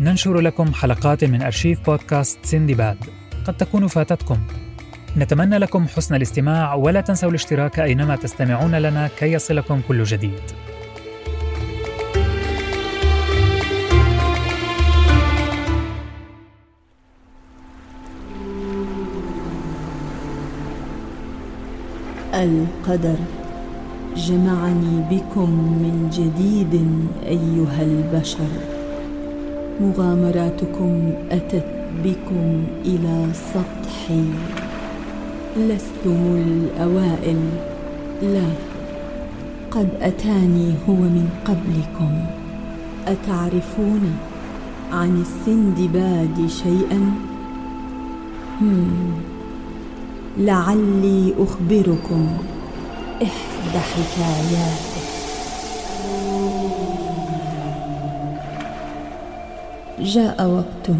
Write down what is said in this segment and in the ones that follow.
ننشر لكم حلقات من أرشيف بودكاست سندباد قد تكون فاتتكم. نتمنى لكم حسن الاستماع ولا تنسوا الاشتراك أينما تستمعون لنا كي يصلكم كل جديد. القدر. جمعني بكم من جديد أيها البشر. مغامراتكم أتت بكم إلى سطحي لستم الأوائل. لا قد أتاني هو من قبلكم. أتعرفون عن السندباد شيئا؟ لعلي أخبركم إحدى حكاياته جاء وقت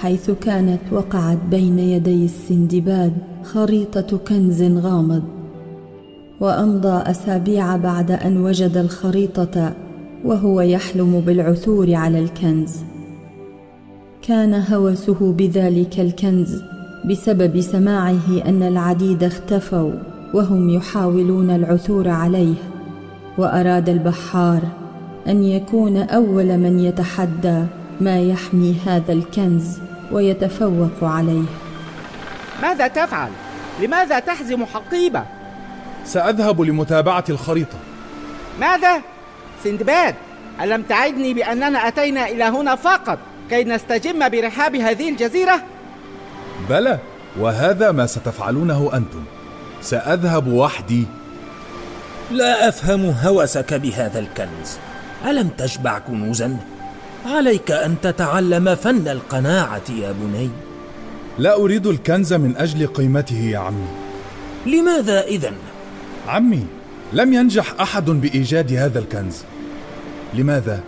حيث كانت وقعت بين يدي السندباد خريطة كنز غامض وأمضى أسابيع بعد أن وجد الخريطة وهو يحلم بالعثور على الكنز. كان هوسه بذلك الكنز بسبب سماعه أن العديد اختفوا وهم يحاولون العثور عليه وأراد البحار أن يكون أول من يتحدى. ما يحمي هذا الكنز ويتفوق عليه. ماذا تفعل؟ لماذا تحزم حقيبة؟ سأذهب لمتابعة الخريطة. ماذا؟ سندباد ألم تعدني بأننا أتينا إلى هنا فقط كي نستجم برحاب هذه الجزيرة؟ بلى وهذا ما ستفعلونه أنتم. سأذهب وحدي. لا أفهم هوسك بهذا الكنز. ألم تشبع كنوزا؟ عليك أن تتعلم فن القناعة يا بني. لا أريد الكنز من أجل قيمته يا عمي. لماذا إذن؟ عمي لم ينجح أحد بإيجاد هذا الكنز. لماذا؟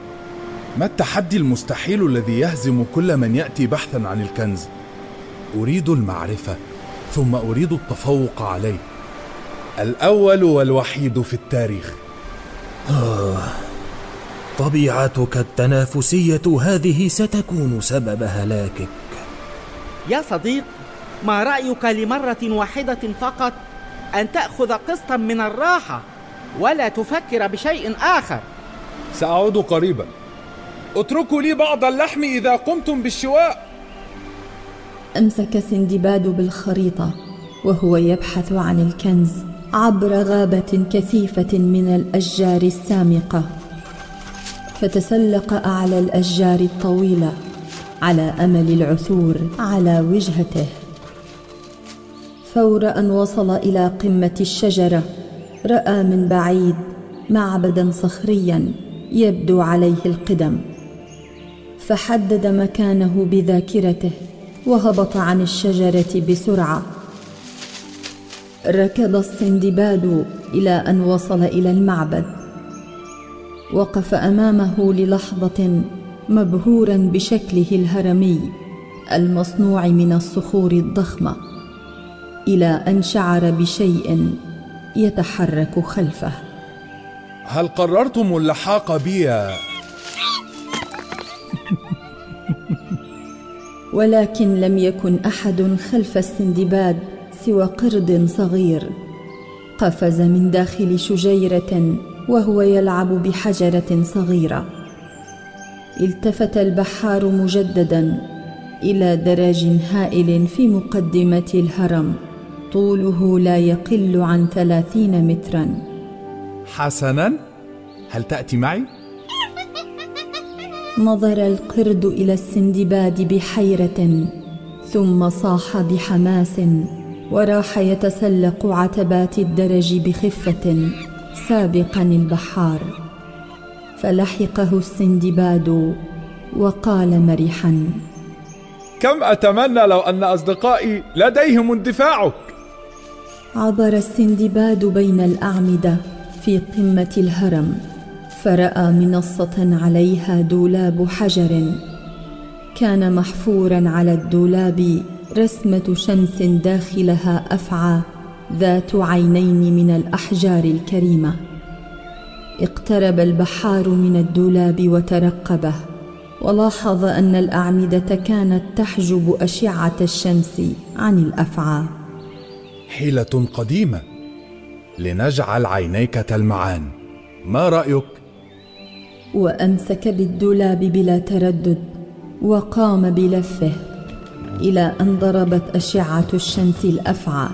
ما التحدي المستحيل الذي يهزم كل من يأتي بحثا عن الكنز؟ أريد المعرفة ثم أريد التفوق عليه. الأول والوحيد في التاريخ. آه. طبيعتك التنافسية هذه ستكون سبب هلاكك. يا صديق ما رأيك لمرة واحدة فقط؟ أن تأخذ قسطا من الراحة ولا تفكر بشيء آخر. سأعود قريبا. اتركوا لي بعض اللحم إذا قمتم بالشواء. أمسك سندباد بالخريطة وهو يبحث عن الكنز عبر غابة كثيفة من الأشجار السامقة. فتسلق أعلى الأشجار الطويلة على أمل العثور على وجهته. فور أن وصل إلى قمة الشجرة رأى من بعيد معبدا صخريا يبدو عليه القدم. فحدد مكانه بذاكرته وهبط عن الشجرة بسرعة. ركض السندباد إلى أن وصل إلى المعبد. وقف أمامه للحظة مبهورا بشكله الهرمي المصنوع من الصخور الضخمة إلى أن شعر بشيء يتحرك خلفه. هل قررتم اللحاق بي؟ ولكن لم يكن أحد خلف السندباد سوى قرد صغير قفز من داخل شجيرة وهو يلعب بحجرة صغيرة. التفت البحار مجددا إلى درج هائل في مقدمة الهرم. طوله لا يقل عن ثلاثين مترا. حسنا. هل تأتي معي؟ نظر القرد إلى السندباد بحيرة ثم صاح بحماس وراح يتسلق عتبات الدرج بخفة. سابقا البحار. فلحقه السندباد وقال مرحا. كم أتمنى لو أن أصدقائي لديهم اندفاعك. عبر السندباد بين الأعمدة في قمة الهرم فرأى منصة عليها دولاب حجر. كان محفورا على الدولاب رسمة شمس داخلها أفعى. ذات عينين من الأحجار الكريمة. اقترب البحار من الدولاب وترقبه ولاحظ أن الأعمدة كانت تحجب أشعة الشمس عن الافعى حيلة قديمة. لنجعل عينيك تلمعان. ما رأيك؟ وأمسك بالدولاب بلا تردد وقام بلفه إلى أن ضربت أشعة الشمس الأفعى.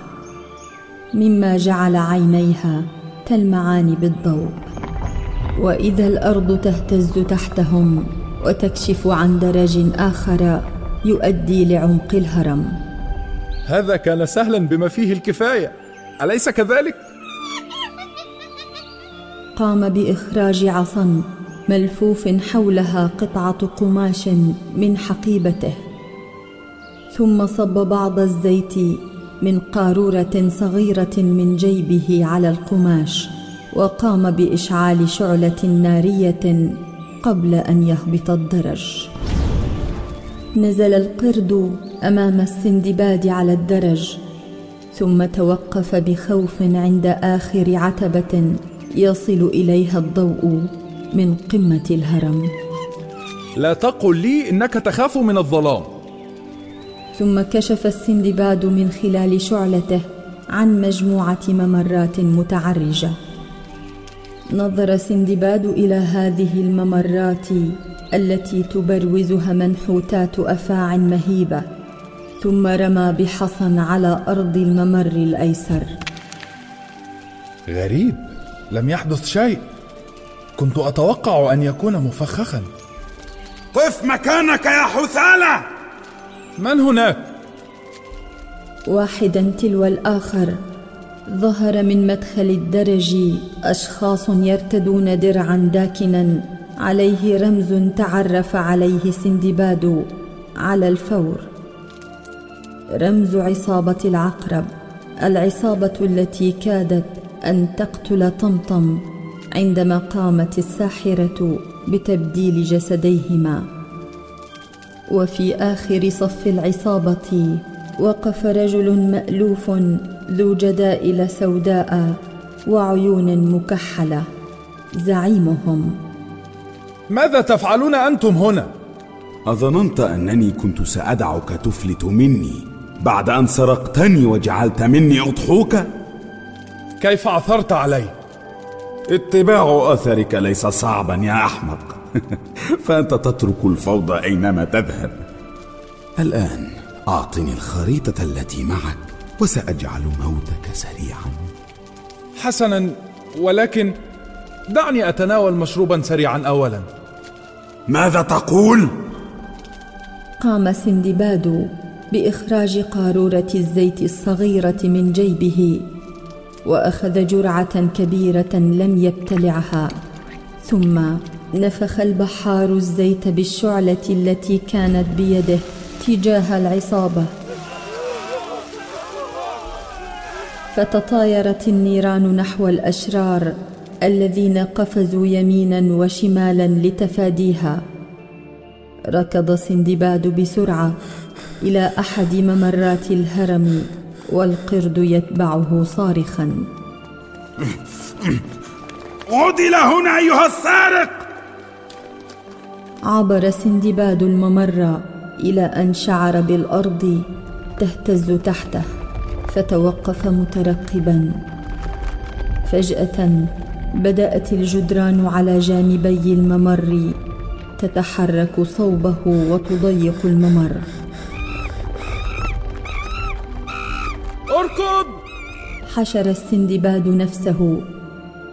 مما جعل عينيها تلمعان بالضوء. وإذا الأرض تهتز تحتهم وتكشف عن درج آخر يؤدي لعمق الهرم. هذا كان سهلا بما فيه الكفاية. أليس كذلك؟ قام بإخراج عصا ملفوف حولها قطعة قماش من حقيبته. ثم صب بعض الزيت من قارورة صغيرة من جيبه على القماش وقام بإشعال شعلة نارية قبل أن يهبط الدرج. نزل القرد أمام السندباد على الدرج ثم توقف بخوف عند آخر عتبة يصل إليها الضوء من قمة الهرم. لا تقل لي إنك تخاف من الظلام. ثم كشف السندباد من خلال شعلته عن مجموعة ممرات متعرجة. نظر سندباد إلى هذه الممرات التي تبروزها منحوتات أفاع مهيبة ثم رمى بحصى على أرض الممر الأيسر. غريب لم يحدث شيء. كنت أتوقع أن يكون مفخخا. قف مكانك يا حثالة! من هناك؟ واحدا تلو الآخر. ظهر من مدخل الدرج أشخاص يرتدون درعا داكنا. عليه رمز تعرف عليه سندباد على الفور. رمز عصابة العقرب. العصابة التي كادت أن تقتل طمطم عندما قامت الساحرة بتبديل جسديهما. وفي آخر صف العصابة وقف رجل مألوف ذو جدائل سوداء وعيون مكحلة زعيمهم. ماذا تفعلون أنتم هنا؟ أظننت أنني كنت سأدعك تفلت مني بعد أن سرقتني وجعلت مني أضحوك؟ كيف عثرت علي؟ اتباع أثرك ليس صعبا يا أحمق. فانت تترك الفوضى أينما تذهب. الآن أعطني الخريطة التي معك وسأجعل موتك سريعا. حسنا ولكن دعني أتناول مشروبا سريعا اولا. ماذا تقول؟ قام سندباد بإخراج قارورة الزيت الصغيرة من جيبه وأخذ جرعة كبيرة لم يبتلعها ثم نفخ البحار الزيت بالشعلة التي كانت بيده تجاه العصابة. فتطايرت النيران نحو الأشرار الذين قفزوا يمينا وشمالا لتفاديها. ركض سندباد بسرعة إلى أحد ممرات الهرم والقرد يتبعه صارخا. عد إلى هنا أيها السارق! عبر سندباد الممر إلى أن شعر بالأرض تهتز تحته فتوقف مترقبا. فجأة بدأت الجدران على جانبي الممر تتحرك صوبه وتضيق الممر. أركض! حشر السندباد نفسه.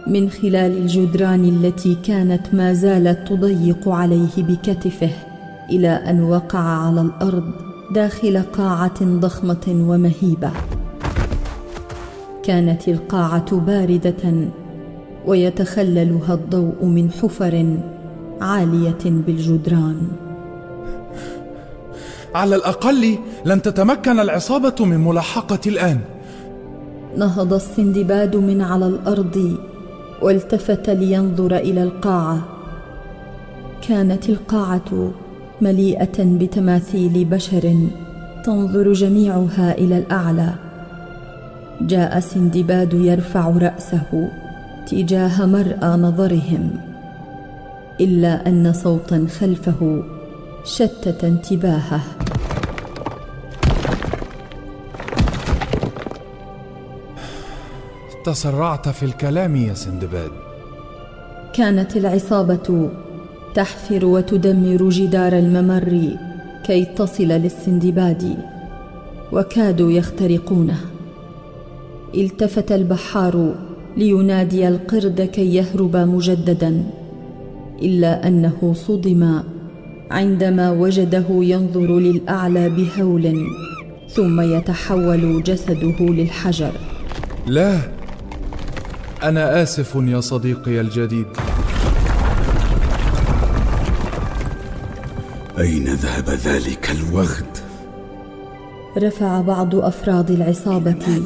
من خلال الجدران التي كانت ما زالت تضيق عليه بكتفه إلى أن وقع على الأرض داخل قاعة ضخمة ومهيبة. كانت القاعة باردة ويتخللها الضوء من حفر عالية بالجدران. على الأقل لن تتمكن العصابة من ملاحقتي الآن. نهض السندباد من على الأرض والتفت لينظر إلى القاعة. كانت القاعة مليئة بتماثيل بشر تنظر جميعها إلى الأعلى. جاء سندباد يرفع رأسه تجاه مرأى نظرهم إلا أن صوتا خلفه شتت انتباهه. تسرعت في الكلام يا سندباد. كانت العصابة تحفر وتدمر جدار الممر كي تصل للسندباد وكادوا يخترقونه. التفت البحار لينادي القرد كي يهرب مجددا إلا أنه صدم عندما وجده ينظر للأعلى بهول ثم يتحول جسده للحجر. لا! أنا آسف يا صديقي الجديد. أين ذهب ذلك الوغد رفع بعض أفراد العصابة.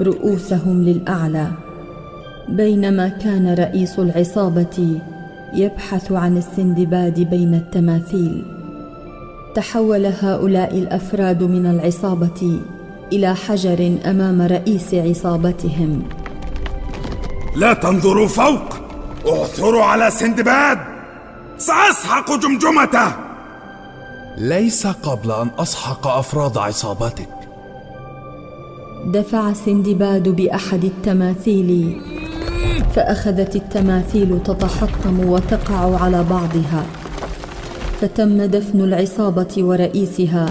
رؤوسهم للأعلى. بينما كان رئيس العصابة يبحث عن السندباد بين التماثيل. تحول هؤلاء الأفراد من العصابة إلى حجر أمام رئيس عصابتهم. لا تنظروا فوق. اعثروا على سندباد. سأسحق جمجمته. ليس قبل أن أسحق افراد عصابتك. دفع سندباد بأحد التماثيل. فأخذت التماثيل تتحطم وتقع على بعضها. فتم دفن العصابة ورئيسها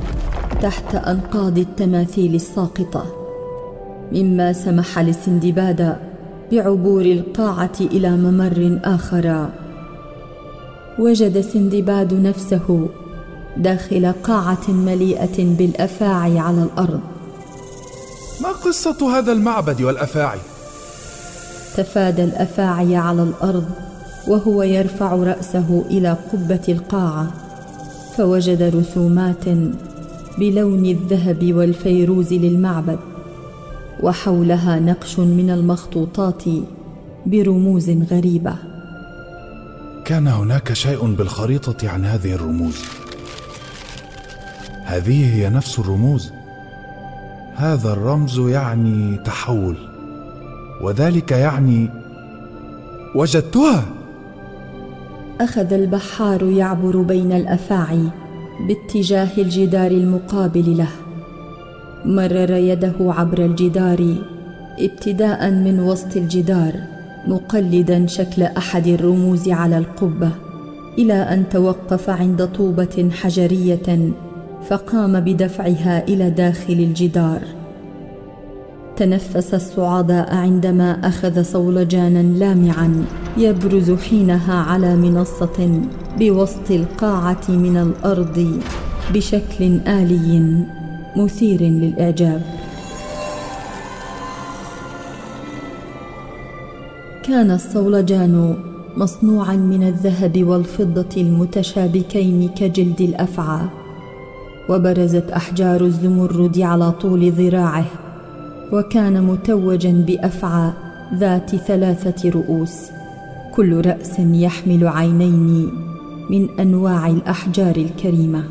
تحت أنقاض التماثيل الساقطة. مما سمح لسندباد بعبور القاعة إلى ممر آخر. وجد سندباد نفسه داخل قاعة مليئة بالأفاعي على الأرض. ما قصة هذا المعبد والأفاعي؟ تفادى الأفاعي على الأرض وهو يرفع رأسه إلى قبة القاعة. فوجد رسومات بلون الذهب والفيروز للمعبد. وحولها نقش من المخطوطات برموز غريبة. كان هناك شيء بالخريطة عن هذه الرموز. هذه هي نفس الرموز. هذا الرمز يعني تحول وذلك يعني وجدتها. أخذ البحار يعبر بين الأفاعي باتجاه الجدار المقابل له. مرر يده عبر الجدار ابتداء من وسط الجدار مقلدا شكل أحد الرموز على القبة إلى أن توقف عند طوبة حجرية فقام بدفعها إلى داخل الجدار. تنفس الصعداء عندما أخذ صولجانا لامعا يبرز حينها على منصة بوسط القاعة من الأرض بشكل آلي. مثير للإعجاب. كان الصولجان مصنوعا من الذهب والفضة المتشابكين كجلد الأفعى وبرزت أحجار الزمرد على طول ذراعه وكان متوجا بأفعى ذات ثلاثة رؤوس كل رأس يحمل عينين من أنواع الأحجار الكريمة.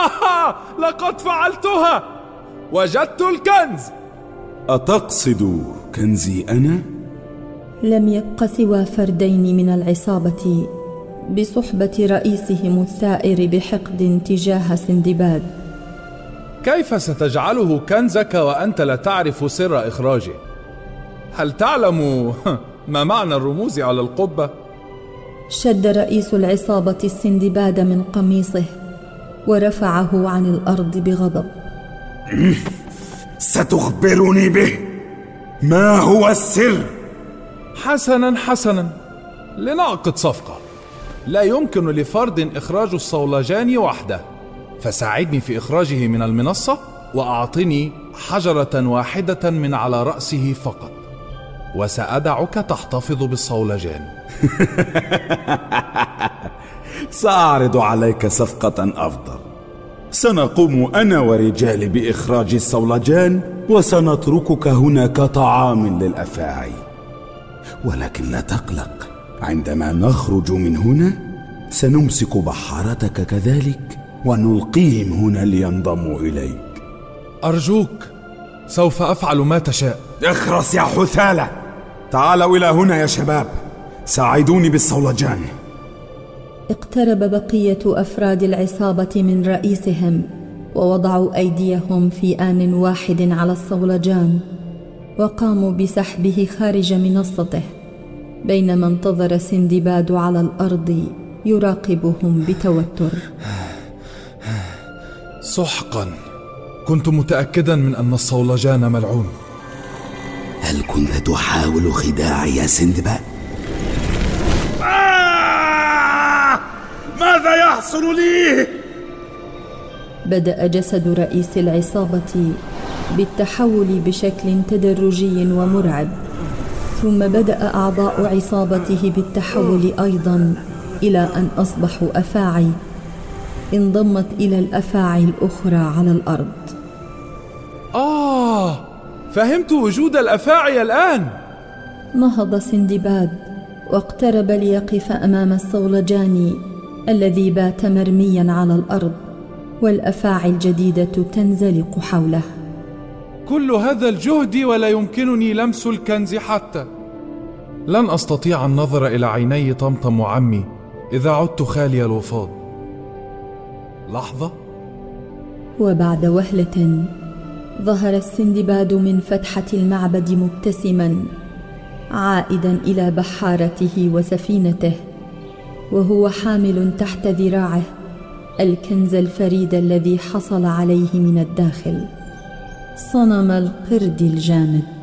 لقد فعلتها. وجدت الكنز. أتقصد كنزي أنا؟ لم يبق سوى فردين من العصابة بصحبة رئيسهم الثائر بحقد تجاه سندباد. كيف ستجعله كنزك وأنت لا تعرف سر إخراجه؟ هل تعلم ما معنى الرموز على القبة؟ شد رئيس العصابة السندباد من قميصه. ورفعه عن الأرض بغضب. ستخبرني به. ما هو السر؟ حسنا حسنا. لنعقد صفقة. لا يمكن لفرد إخراج الصولجان وحده. فساعدني في إخراجه من المنصة وأعطني حجرة واحدة من على رأسه فقط. وسأدعك تحتفظ بالصولجان. سأعرض عليك صفقة أفضل. سنقوم أنا ورجالي بإخراج الصولجان وسنتركك هنا كطعام للأفاعي. ولكن لا تقلق عندما نخرج من هنا سنمسك بحارتك كذلك ونلقيهم هنا لينضموا إليك. أرجوك سوف أفعل ما تشاء. اخرس يا حثالة! تعالوا إلى هنا يا شباب. ساعدوني بالصولجان اقترب بقية أفراد العصابة من رئيسهم ووضعوا أيديهم في آن واحد على الصولجان وقاموا بسحبه خارج منصته بينما انتظر سندباد على الأرض يراقبهم بتوتر. سحقا كنت متاكدا من أن الصولجان ملعون. هل كنت تحاول خداعي يا سندباد؟ ماذا يحصل لي؟ بدأ جسد رئيس العصابة بالتحول بشكل تدرجي ومرعب ثم بدأ أعضاء عصابته بالتحول أيضا إلى أن أصبحوا أفاعي انضمت إلى الأفاعي الأخرى على الأرض. آه فهمت وجود الأفاعي الآن. نهض سندباد واقترب ليقف أمام الصولجاني الذي بات مرميا على الأرض والأفاعي الجديدة تنزلق حوله. كل هذا الجهد ولا يمكنني لمس الكنز حتى. لن أستطيع النظر إلى عيني طمطم وعمي إذا عدت خالي الوفاض. لحظة. وبعد وهلة ظهر السندباد من فتحة المعبد مبتسما عائدا إلى بحارته وسفينته. وهو حامل تحت ذراعه الكنز الفريد الذي حصل عليه من الداخل. صنم القرد الجامد.